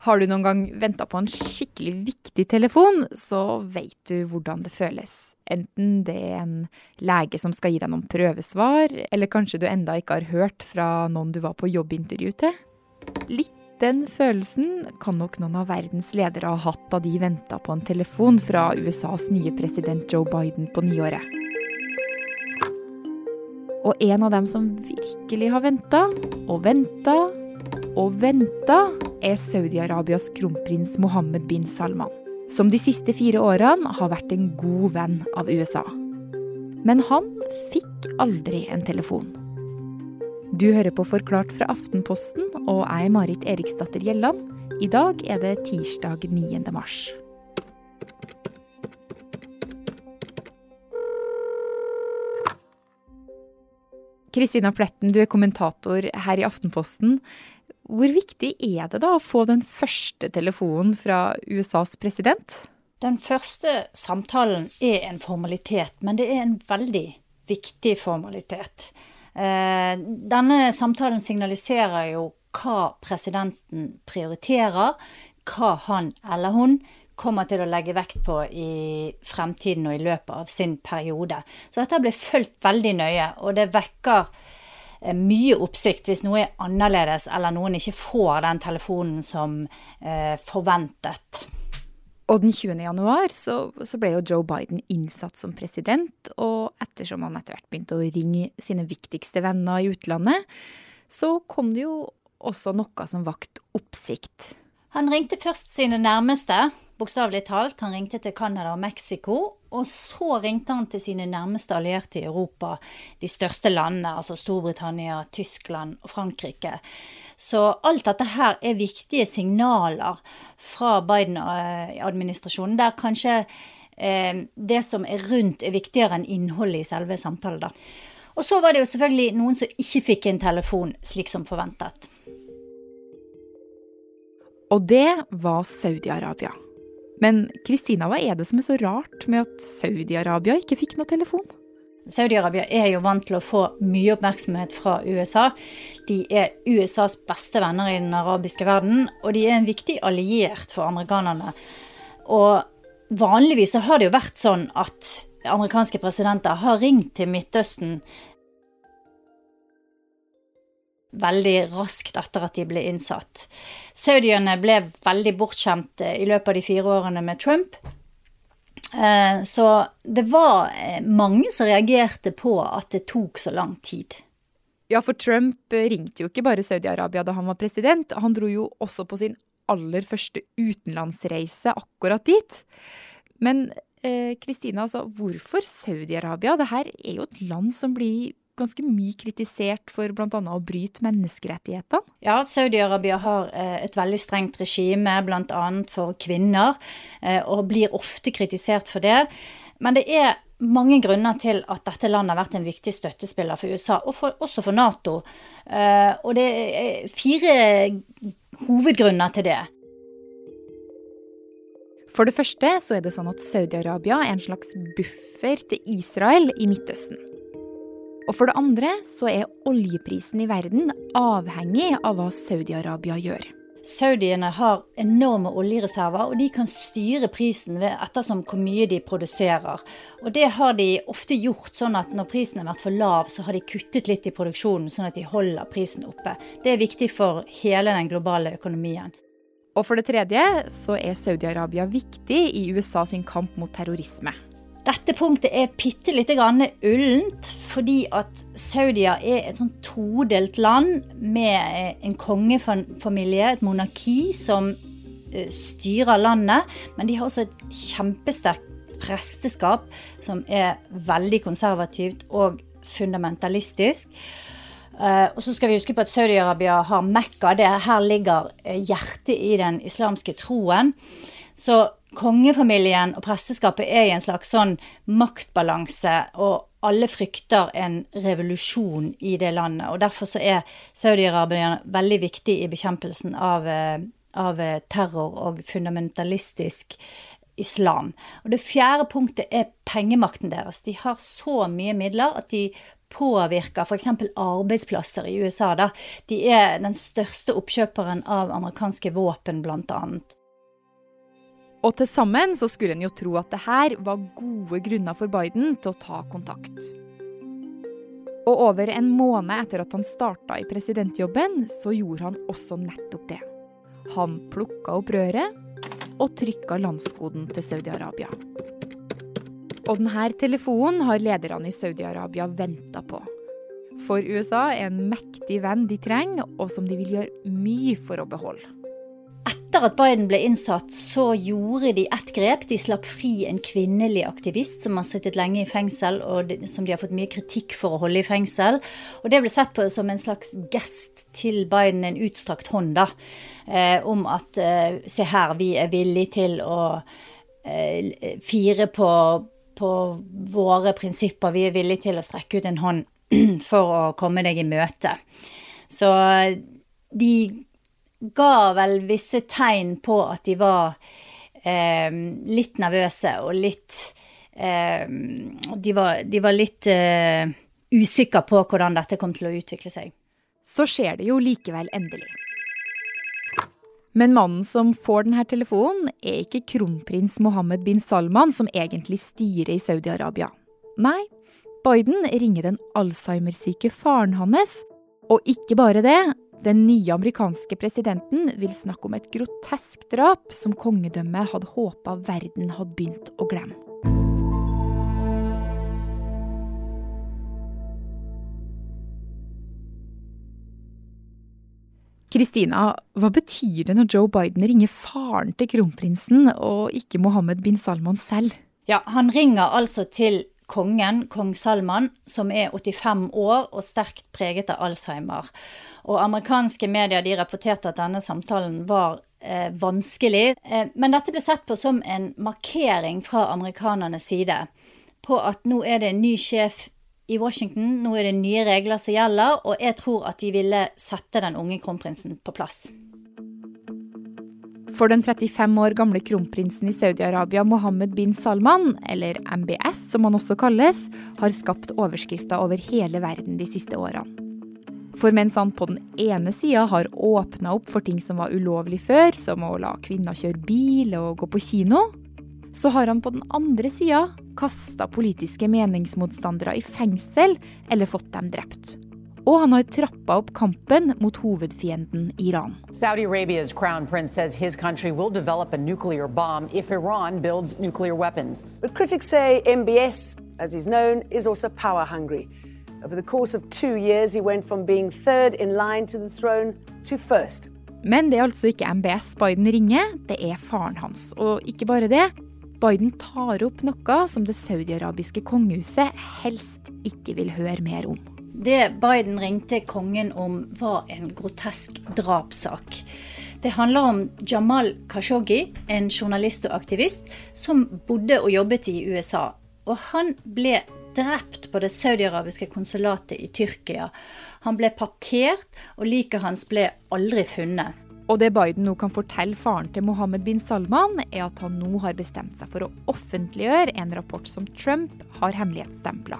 Har du noen gang venta på en skikkelig viktig telefon, så vet du hvordan det føles. Enten det er en lege som skal gi deg noen prøvesvar, eller kanskje du enda ikke har hørt fra noen du var på jobbintervju til. Litt den følelsen kan nok noen av verdens ledere ha hatt da de venta på en telefon fra USAs nye president Joe Biden på nyåret. Og en av dem som virkelig har venta og venta og venta, er Saudi-Arabias kronprins Mohammed bin Salman, som de siste fire årene har vært en god venn av USA. Men han fikk aldri en telefon. Du hører på Forklart fra Aftenposten, og jeg er Marit Eriksdatter Gjelland. I dag er det tirsdag 9. mars. Kristina Pletten, du er kommentator her i Aftenposten. Hvor viktig er det da å få den første telefonen fra USAs president? Den første samtalen er en formalitet, men det er en veldig viktig formalitet. Eh, denne samtalen signaliserer jo hva presidenten prioriterer, hva han eller hun kommer til å legge vekt på i fremtiden og i løpet av sin periode. Så dette blir fulgt veldig nøye, og det vekker mye oppsikt hvis noe er annerledes, eller noen ikke får den telefonen som eh, forventet. Og den 20. januar så, så, ble jo Joe Biden innsatt som president, og ettersom han etter hvert begynte å ringe sine viktigste venner i utlandet, så kom det jo også noe som vakt oppsikt. Han ringte først sine nærmeste, bokstavelig talt. Han ringte til Canada og Mexico. Og så ringte han til sine nærmeste allierte i Europa, de største landene, altså Storbritannia, Tyskland og Frankrike. Så alt dette her er viktige signaler fra Biden-administrasjonen, der kanskje eh, det som er rundt, er viktigere enn innholdet i selve samtalen. da. Og så var det jo selvfølgelig noen som ikke fikk en telefon slik som forventet. Og det var Saudi-Arabia. Men Kristina, hva er det som er så rart med at Saudi-Arabia ikke fikk noe telefon? Saudi-Arabia er jo vant til å få mye oppmerksomhet fra USA. De er USAs beste venner i den arabiske verden, og de er en viktig alliert for amerikanerne. Og vanligvis så har det jo vært sånn at amerikanske presidenter har ringt til Midtøsten veldig raskt etter at de ble innsatt. Saudiene ble veldig bortskjemt i løpet av de fire årene med Trump. Eh, så det var eh, mange som reagerte på at det tok så lang tid. Ja, for Trump ringte jo ikke bare Saudi-Arabia da han var president. Han dro jo også på sin aller første utenlandsreise akkurat dit. Men Kristina, eh, altså, hvorfor Saudi-Arabia? Dette er jo et land som blir ganske mye kritisert for bl.a. å bryte menneskerettighetene? Ja, Saudi-Arabia har eh, et veldig strengt regime, bl.a. for kvinner, eh, og blir ofte kritisert for det. Men det er mange grunner til at dette landet har vært en viktig støttespiller for USA, og for, også for Nato. Eh, og det er fire hovedgrunner til det. For det første så er det sånn at Saudi-Arabia er en slags buffer til Israel i Midtøsten. Og for det andre så er oljeprisen i verden avhengig av hva Saudi-Arabia gjør. Saudiene har enorme oljereserver, og de kan styre prisen ved ettersom hvor mye de produserer. Og det har de ofte gjort sånn at når prisen har vært for lav, så har de kuttet litt i produksjonen, sånn at de holder prisen oppe. Det er viktig for hele den globale økonomien. Og for det tredje så er Saudi-Arabia viktig i USA sin kamp mot terrorisme. Dette punktet er bitte lite grann ullent, fordi at Saudia er et sånn todelt land med eh, en kongefamilie, et monarki, som eh, styrer landet. Men de har også et kjempesterkt presteskap som er veldig konservativt og fundamentalistisk. Uh, og så skal vi huske på at Saudi-Arabia har Mekka. Det her ligger hjertet i den islamske troen. Så kongefamilien og presteskapet er i en slags sånn maktbalanse, og alle frykter en revolusjon i det landet. Og derfor så er Saudi-Arabia veldig viktig i bekjempelsen av, eh, av eh, terror og fundamentalistisk islam. Og det fjerde punktet er pengemakten deres. De har så mye midler at de påvirker f.eks. arbeidsplasser i USA. Da. De er den største oppkjøperen av amerikanske våpen, bl.a. Og til sammen så skulle en jo tro at det her var gode grunner for Biden til å ta kontakt. Og over en måned etter at han starta i presidentjobben, så gjorde han også nettopp det. Han plukka opp røret og trykka landskoden til Saudi-Arabia. Og denne telefonen har lederne i Saudi-Arabia venta på. For USA er en mektig venn de trenger, og som de vil gjøre mye for å beholde. Etter at Biden ble innsatt, så gjorde de ett grep. De slapp fri en kvinnelig aktivist som har sittet lenge i fengsel, og som de har fått mye kritikk for å holde i fengsel. Og det ble sett på som en slags gest til Biden, en utstrakt hånd, da. Eh, om at eh, se her, vi er villige til å eh, fire på, på våre prinsipper. Vi er villige til å strekke ut en hånd for å komme deg i møte. Så de ga vel visse tegn på at de var eh, litt nervøse og litt eh, de, var, de, var, litt eh, usikre på hvordan dette kom til å utvikle seg. Så skjer det jo likevel endelig. Men mannen som får denne telefonen, er ikke kronprins Mohammed bin Salman, som egentlig styrer i Saudi-Arabia. Nei, Biden ringer den Alzheimer-syke faren hans. Og ikke bare det, den nye amerikanske presidenten vil snakke om et grotesk drap som kongedømmet hadde håpa verden hadde begynt å glemme. Kristina, hva betyr det når Joe Biden ringer faren til kronprinsen og ikke Mohammed bin Salman selv? Ja, Han ringer altså til kongen, kong Salman, som er 85 år og sterkt preget av Alzheimer. Og amerikanske medier de rapporterte at denne samtalen var eh, vanskelig. Eh, men dette ble sett på som en markering fra amerikanernes side på at nå er det en ny sjef i Washington, nå er det nye regler som gjelder, og jeg tror at de ville sette den unge kronprinsen på plass. For den 35 år gamle kronprinsen i Saudi-Arabia Mohammed bin Salman, eller MBS som han også kalles, har skapt overskrifter over hele verden de siste årene. For mens han på den ene sida har åpna opp for ting som var ulovlig før, som å la kvinner kjøre bil og gå på kino, så har han på den andre sida kasta politiske meningsmotstandere i fengsel eller fått dem drept. Og han har trappa opp kampen mot hovedfienden Iran. Saudi Arabia's crown prince says his country will develop a nuclear bomb if Iran builds nuclear weapons. But critics say MBS, as he's known, is also power hungry. Over the course of two years, he went from being third in line to the throne to first. Men det er altså ikke MBS Biden ringer, det er faren hans. Og ikke bare det. Biden tar opp noe som det saudiarabiske kongehuset helst ikke vil høre mer om. Det Biden ringte kongen om, var en grotesk drapssak. Det handler om Jamal Khashoggi, en journalist og aktivist som bodde og jobbet i USA. Og han ble drept på det saudiarabiske konsulatet i Tyrkia. Han ble partert, og liket hans ble aldri funnet. Og det Biden nå kan fortelle faren til Mohammed bin Salman, er at han nå har bestemt seg for å offentliggjøre en rapport som Trump har hemmelighetsstempla.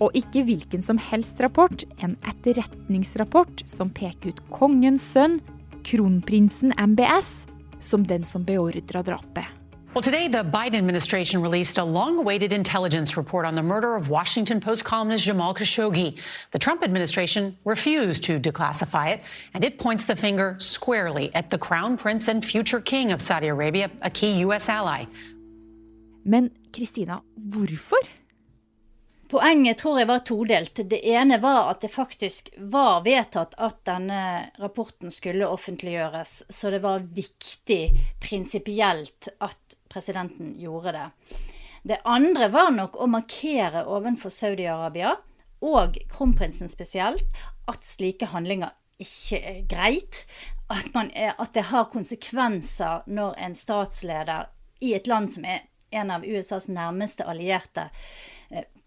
Og ikke hvilken som helst rapport, en etterretningsrapport som peker ut kongens sønn, kronprinsen MBS, som den som beordra drapet. Well, today, the Biden administration released a long awaited intelligence report on the murder of Washington Post columnist Jamal Khashoggi. The Trump administration refused to declassify it, and it points the finger squarely at the crown prince and future king of Saudi Arabia, a key U.S. ally. Men Kristina, hvorfor? Poenget tror jeg var todelt. Det ene var at det faktisk var vedtatt at denne rapporten skulle offentliggjøres, så det var viktig prinsipielt at presidenten gjorde det. Det andre var nok å markere overfor Saudi-Arabia, og kronprinsen spesielt, at slike handlinger ikke er greit. At, er, at det har konsekvenser når en statsleder i et land som er en av USAs nærmeste allierte,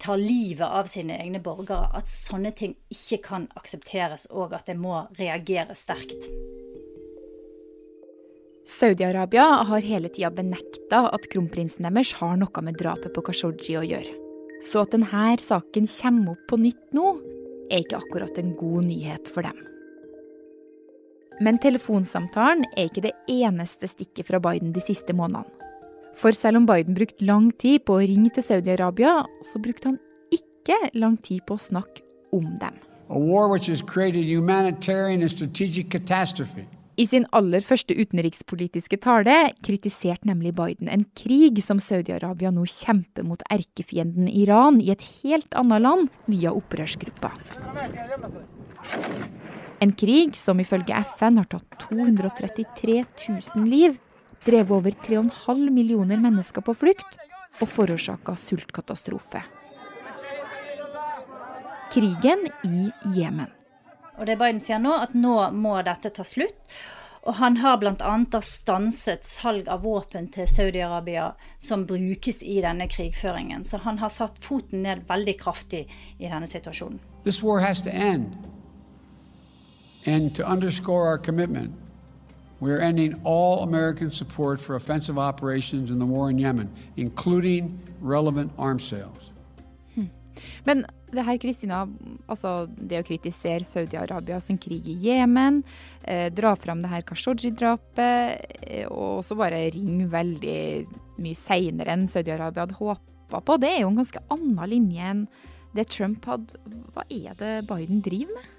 tar livet av sine egne borgere. At sånne ting ikke kan aksepteres, og at det må reagere sterkt. Saudi-Arabia har hele tida benekta at kronprinsen deres har noe med drapet på Khashoggi å gjøre. Så at denne saken kommer opp på nytt nå, er ikke akkurat en god nyhet for dem. Men telefonsamtalen er ikke det eneste stikket fra Biden de siste månedene. For selv om Biden brukte lang tid på å ringe til Saudi-Arabia, så brukte han ikke lang tid på å snakke om dem. I sin aller første utenrikspolitiske tale kritiserte nemlig Biden en krig som Saudi-Arabia nå kjemper mot erkefienden Iran i et helt annet land via opprørsgruppa. En krig som ifølge FN har tatt 233 000 liv, drevet over 3,5 millioner mennesker på flukt og forårsaka sultkatastrofe. Krigen i Jemen. Og det Biden sier nå, at nå må dette ta slutt. Og han har bl.a. stanset salg av våpen til Saudi-Arabia som brukes i denne krigføringen. Så han har satt foten ned veldig kraftig i denne situasjonen. This war has to end. And to underscore our commitment, we are ending all American support for offensive operations in the war in Yemen, including relevant arms sales. Men det her, Kristina, altså det å kritisere Saudi-Arabia sin krig i Jemen, eh, dra fram det her Khashoggi-drapet, eh, og også bare ringe veldig mye seinere enn Saudi-Arabia hadde håpa på, det er jo en ganske annen linje enn det Trump hadde. Hva er det Biden driver med?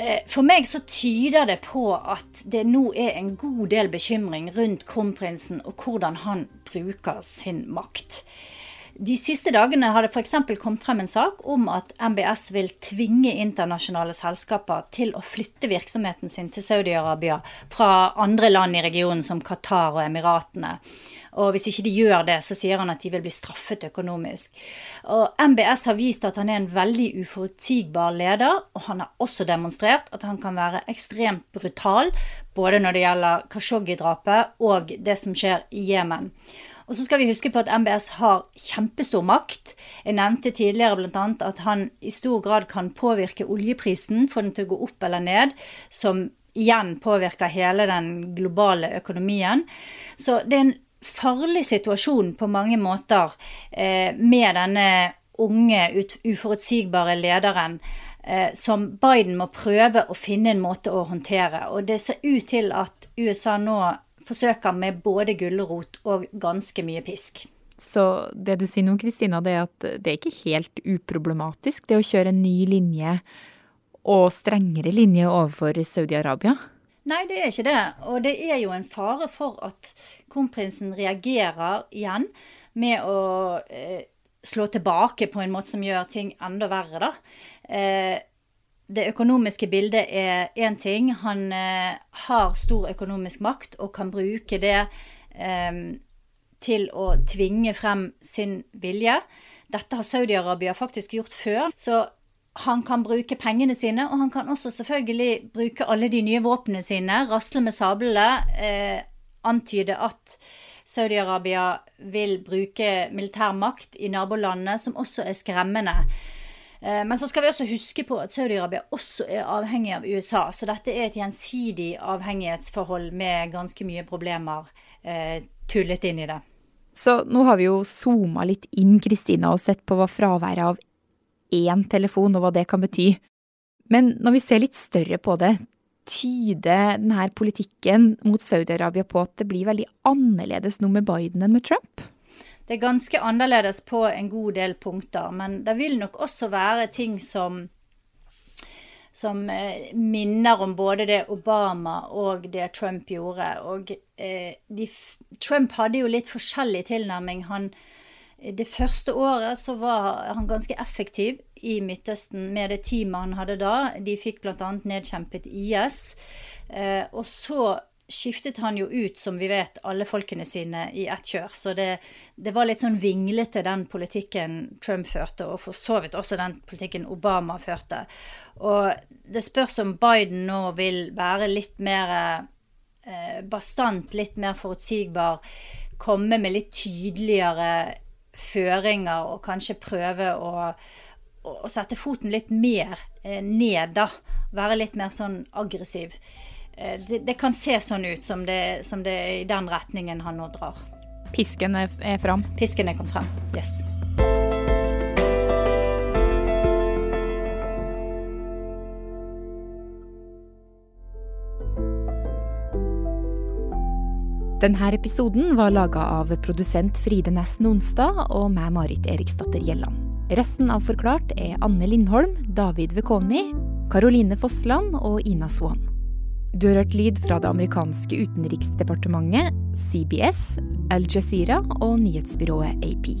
Eh, for meg så tyder det på at det nå er en god del bekymring rundt kronprinsen og hvordan han bruker sin makt. De siste dagene har det f.eks. kommet frem en sak om at MBS vil tvinge internasjonale selskaper til å flytte virksomheten sin til Saudi-Arabia fra andre land i regionen som Qatar og Emiratene. Og hvis ikke de gjør det, så sier han at de vil bli straffet økonomisk. Og MBS har vist at han er en veldig uforutsigbar leder, og han har også demonstrert at han kan være ekstremt brutal, både når det gjelder Khashoggi-drapet og det som skjer i Jemen. Og så skal vi huske på at MBS har kjempestor makt. Jeg nevnte tidligere bl.a. at han i stor grad kan påvirke oljeprisen, få den til å gå opp eller ned, som igjen påvirker hele den globale økonomien. Så det er en farlig situasjon på mange måter eh, med denne unge, uforutsigbare lederen eh, som Biden må prøve å finne en måte å håndtere. Og det ser ut til at USA nå forsøker med både gulrot og ganske mye pisk. Så det du sier nå, Kristina, det er at det er ikke helt uproblematisk det å kjøre en ny linje og strengere linje overfor Saudi-Arabia? Nei, det er ikke det. Og det er jo en fare for at kronprinsen reagerer igjen med å eh, slå tilbake på en måte som gjør ting enda verre, da. Eh, det økonomiske bildet er én ting. Han eh, har stor økonomisk makt og kan bruke det eh, til å tvinge frem sin vilje. Dette har Saudi-Arabia faktisk gjort før. Så han kan bruke pengene sine, og han kan også selvfølgelig bruke alle de nye våpnene sine, rasle med sablene, eh, antyde at Saudi-Arabia vil bruke militær makt i nabolandene, som også er skremmende. Eh, men så skal vi også huske på at Saudi-Arabia også er avhengig av USA. Så dette er et gjensidig avhengighetsforhold med ganske mye problemer eh, tullet inn i det. Så nå har vi jo zooma litt inn Kristina og sett på hva fraværet av én telefon og hva det kan bety. Men når vi ser litt større på det, tyder denne politikken mot Saudi-Arabia på at det blir veldig annerledes nå med Biden enn med Trump? Det er ganske annerledes på en god del punkter. Men det vil nok også være ting som som eh, minner om både det Obama og det Trump gjorde. Og eh, de, Trump hadde jo litt forskjellig tilnærming. Han, det første året så var han ganske effektiv i Midtøsten med det teamet han hadde da. De fikk bl.a. nedkjempet IS. Eh, og så skiftet han jo ut, som vi vet, alle folkene sine i ett kjør. Så det, det, var litt sånn vinglete, den politikken Trump førte, og for så vidt også den politikken Obama førte. Og det spørs om Biden nå vil være litt mer eh, bastant, litt mer forutsigbar, komme med litt tydeligere føringer og kanskje prøve å å sette foten litt mer eh, ned, da. Være litt mer sånn aggressiv. Eh, det, det, kan se sånn ut som det, som det er i den retningen han nå drar. Pisken er, er fram? Pisken er kommet frem, yes. Denne episoden var laga av produsent Fride Næss Nonstad og meg, Marit Eriksdatter Gjelland. Resten av Forklart er Anne Lindholm, David Vekoni, Karoline Fossland og Ina Swan. Du har hørt lyd fra det amerikanske utenriksdepartementet, CBS, Al Jazeera og nyhetsbyrået AP.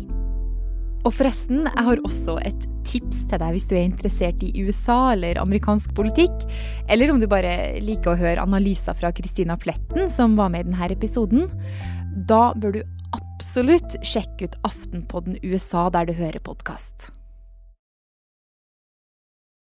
Og forresten, jeg har også et tips til deg hvis du er interessert i USA eller amerikansk politikk, eller om du bare liker å høre analyser fra Christina Pletten, som var med i denne episoden. Da bør du absolutt sjekke ut Aftenpodden USA der du hører podkast.